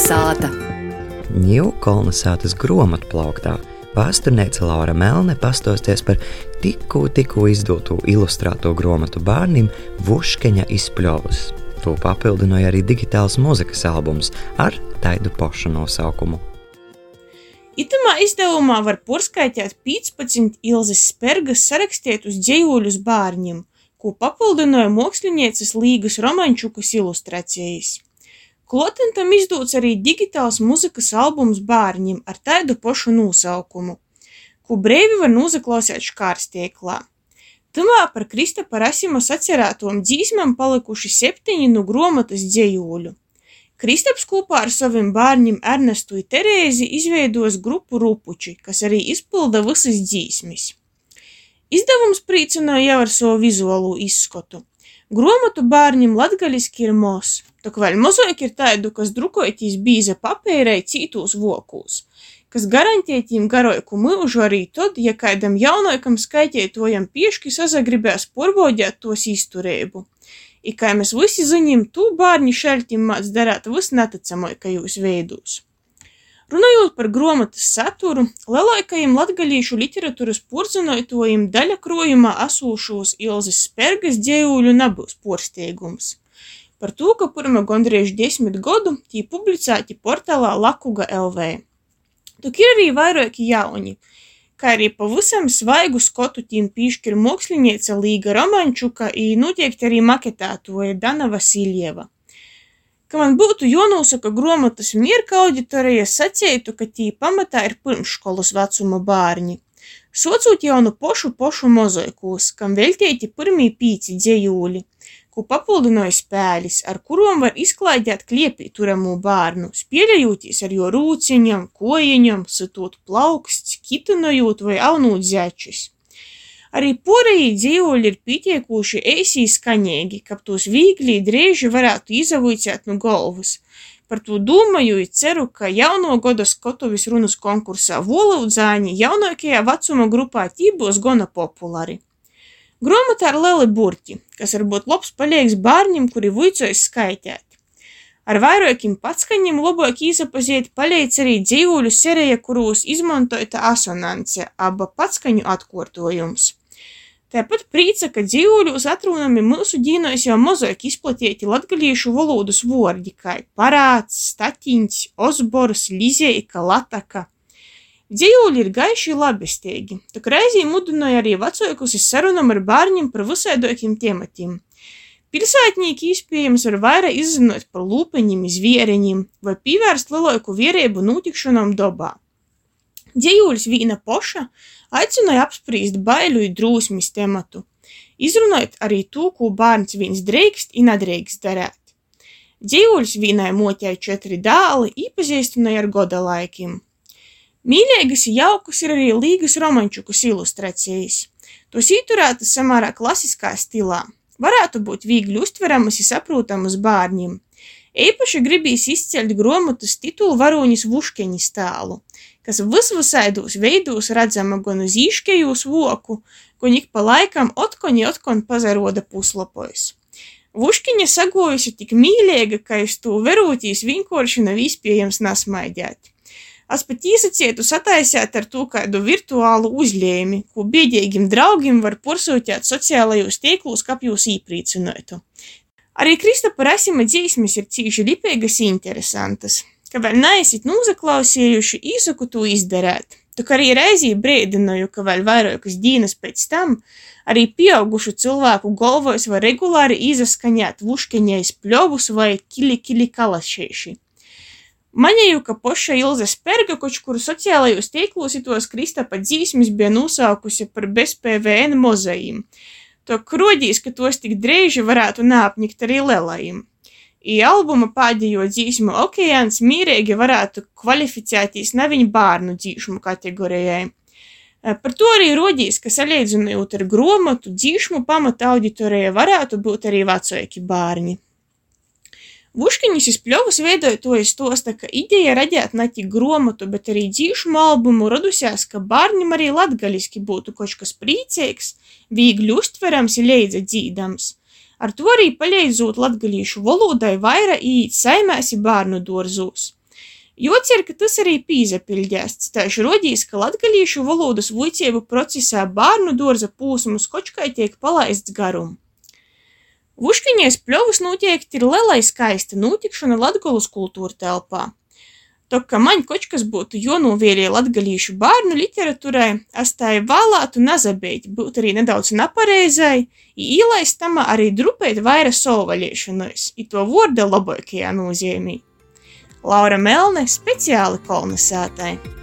sāta. Ņūkolna sātas grāmatplauktā Pārstāvniece Laura Melne pastāstīs par tikko, tikko izdotu ilustrēto grāmatu bērniem Vuškeņa izpļovus. To papildināja arī digitāls mūzikas albums ar tādu pašu nosaukumu. Itamā izdevumā var porskaitīt 15 Ilzas Spergas sarakstītus dzējuļus bērniem, ko papildināja mākslinieces Līgas Romančukas ilustrācijas. Klotentam izdots arī digitāls muzikas albums bērņiem ar tādu pašu nosaukumu, ko brīvi var noklausīt škārstieklā. Tamā par Kristapa Rasima sacerētom dzīsmam palikuši septiņi no gromatas dzējuļu. Kristaps kopā ar saviem bērniem Ernestu un Terēzi izveidos grupu Rupuči, kas arī izpilda visas dzīsmis. Izdevums priecināja jau ar savu vizuālo izskatu. Gromatu bārņim latgaliski ir mos, tok vēl mozaik ir taidu, kas drukojitīs bīza papeirai cītūs vokūs, kas garantētīm garoiku myužu arī tod, ja kaidam jaunoikam skaitētojam pieški sazagribēs porbaudēt tos izturēbu. I kā mēs visi ziņim, tū bārņi šeltim māc darāt vis neticamākajos veidūs. Runājot par grāmatas saturu, lielākajiem latgalīšu literatūras porcelāniem daļa krojumā asūšos Ilzas Spergas dzējuļu nebūs porsteigums. Par to, ka pirmā gandrīz desmit gadu tī publicēti portālā Lakuga LV. Tuk ir arī vairāki jauni, kā arī pavisam svaigu skotu tīm pīškir mākslinieca Līga Romančuka i noteikti arī maketētoja Dana Vasiljeva ka man būtu jānosaka grāmatas mierka auditorija, sacītu, ka tī pamatā ir pirmškolas vecuma bērni. Socūt jau no pošu pošu mozaikos, kam veltīti pirmie pīci dzējūļi, ko papildināja spēlis, ar kurām var izklaidēt kliepī turamū bērnu, spēļajoties ar jo rūciņam, kojiņam, sitot plauksts, kitinojot vai aunūt zečis. Arī porejī dzīvoļi ir pietiekuši eisī skaņīgi, kab tos vīgli drēži varētu izavuicēt no galvas. Par to domāju, i ceru, ka jauno goda Skotovis runas konkursā volaudzāņi jaunākajā vecuma grupā tī būs gana populāri. Grāmatā ir lieli burti, kas var būt labs palīgs bērniem, kuri vuicojas skaitēt. Ar vairākiem patskaņiem labāk īsapazīt palīdz arī dzīvuļu serija, kurūs izmantota asonance, aba patskaņu atkārtojums. Tāpat prīca, ka dzīvuļos atrunami mūsu dīnos jau mozaik izplatīti latgaliešu valodas vordi, kā parāds, statiņš, osbors, lizeika, lataka. Dzīvuļi ir gaiši labestīgi, tak reizī mudināja arī vecākus uz sarunam ar bērniem par visaidokiem tematiem. Pilsētnieki iespējams var vairāk izzinot par lūpeņiem, zviereņiem vai pievērst lielāku vierību notikšanām dobā. Dzējuļs vīna poša aicināja apspriest baiļu un drūsmis tematu, izrunājot arī to, ko bērns viens drīkst un nedrīkst darīt. Dzīvuļs vīnai moķēja četri dāli, īpazīstināja ar goda laikiem. Mīļīgas un jaukas ir arī līgas romančukas ilustrācijas. Tos īturētas samērā klasiskā stilā. Varētu būt viegli uztveramas un saprotamas bērniem. Īpaši gribīs izceļt grāmatas titulu varonis Vuškeņa stālu, kas visvisaidos veidos redzama gan uz īškejūs voku, gan ik pa laikam otkoņi otkon pazaroda puslapojs. Vuškiņa sagojusi tik mīļīga, ka es to verūtīs vienkārši nav iespējams nasmaidēt. Es pat īsacietu sataisēt ar to kādu virtuālu uzļēmi, ko biedīgiem draugiem var porsūtēt sociālajos tīklos, kā jūs īprīcinātu. Arī Kristapa Rasima dzīsmes ir cīši lipīgas interesantas ka vēl neesat noklausījuši, īsaku to izdarīt. Tu arī reizī brīdināju, ka vēl vairākas dienas pēc tam arī pieaugušu cilvēku galvos var regulāri izaskaņot vuškeņais pļovus vai kili kili kalašēši. Manēju, ka poša Ilze Sperga, koč kuru sociālajos tīklos itos Kristapa dzīsmis bija nosaukusi par bezpvn mozajiem. To krodīs, ka tos tik dreiži varētu nāpņikt arī lielajiem. I albuma pēdējo dzīsmu okeāns mīrīgi varētu kvalificēties neviņu bērnu dzīšmu kategorijai. Eh, par to arī rodīs, ka salīdzinot ar grāmatu dzīšmu pamata auditorija varētu būt arī vecāki bērni. Vuškiņas izpļovas veidotojas stosta, ka ideja radīt ne tik grāmatu, bet arī dzīšmu albumu radusies, ka bērnam arī latgaliski būtu kaut kas priecīgs, viegli uztverams un leidza dzīdams. Ar to arī palīdzot latgalīšu valodai vaira īt saimēsi bērnu dorzūs. Jocer, ka tas arī pīzapildēsts, taču rodīs, ka latgalīšu valodas vuicību procesā bērnu dorza pūsmu skočkai tiek palaists garum. Vuškiņies pļovas noteikti ir lielai skaista notikšana Latgolas kultūra telpā. Tok, ka man kočkas būtu jonūvierie latgalīšu bērnu literatūrai, es tā vēlētu nazabeit, būt arī nedaudz napareizai, i īlaist tamā arī drupēt vaira solvaļiešanos, i to vorda labākajā nozīmī. Laura Melne speciāli kolonizētai.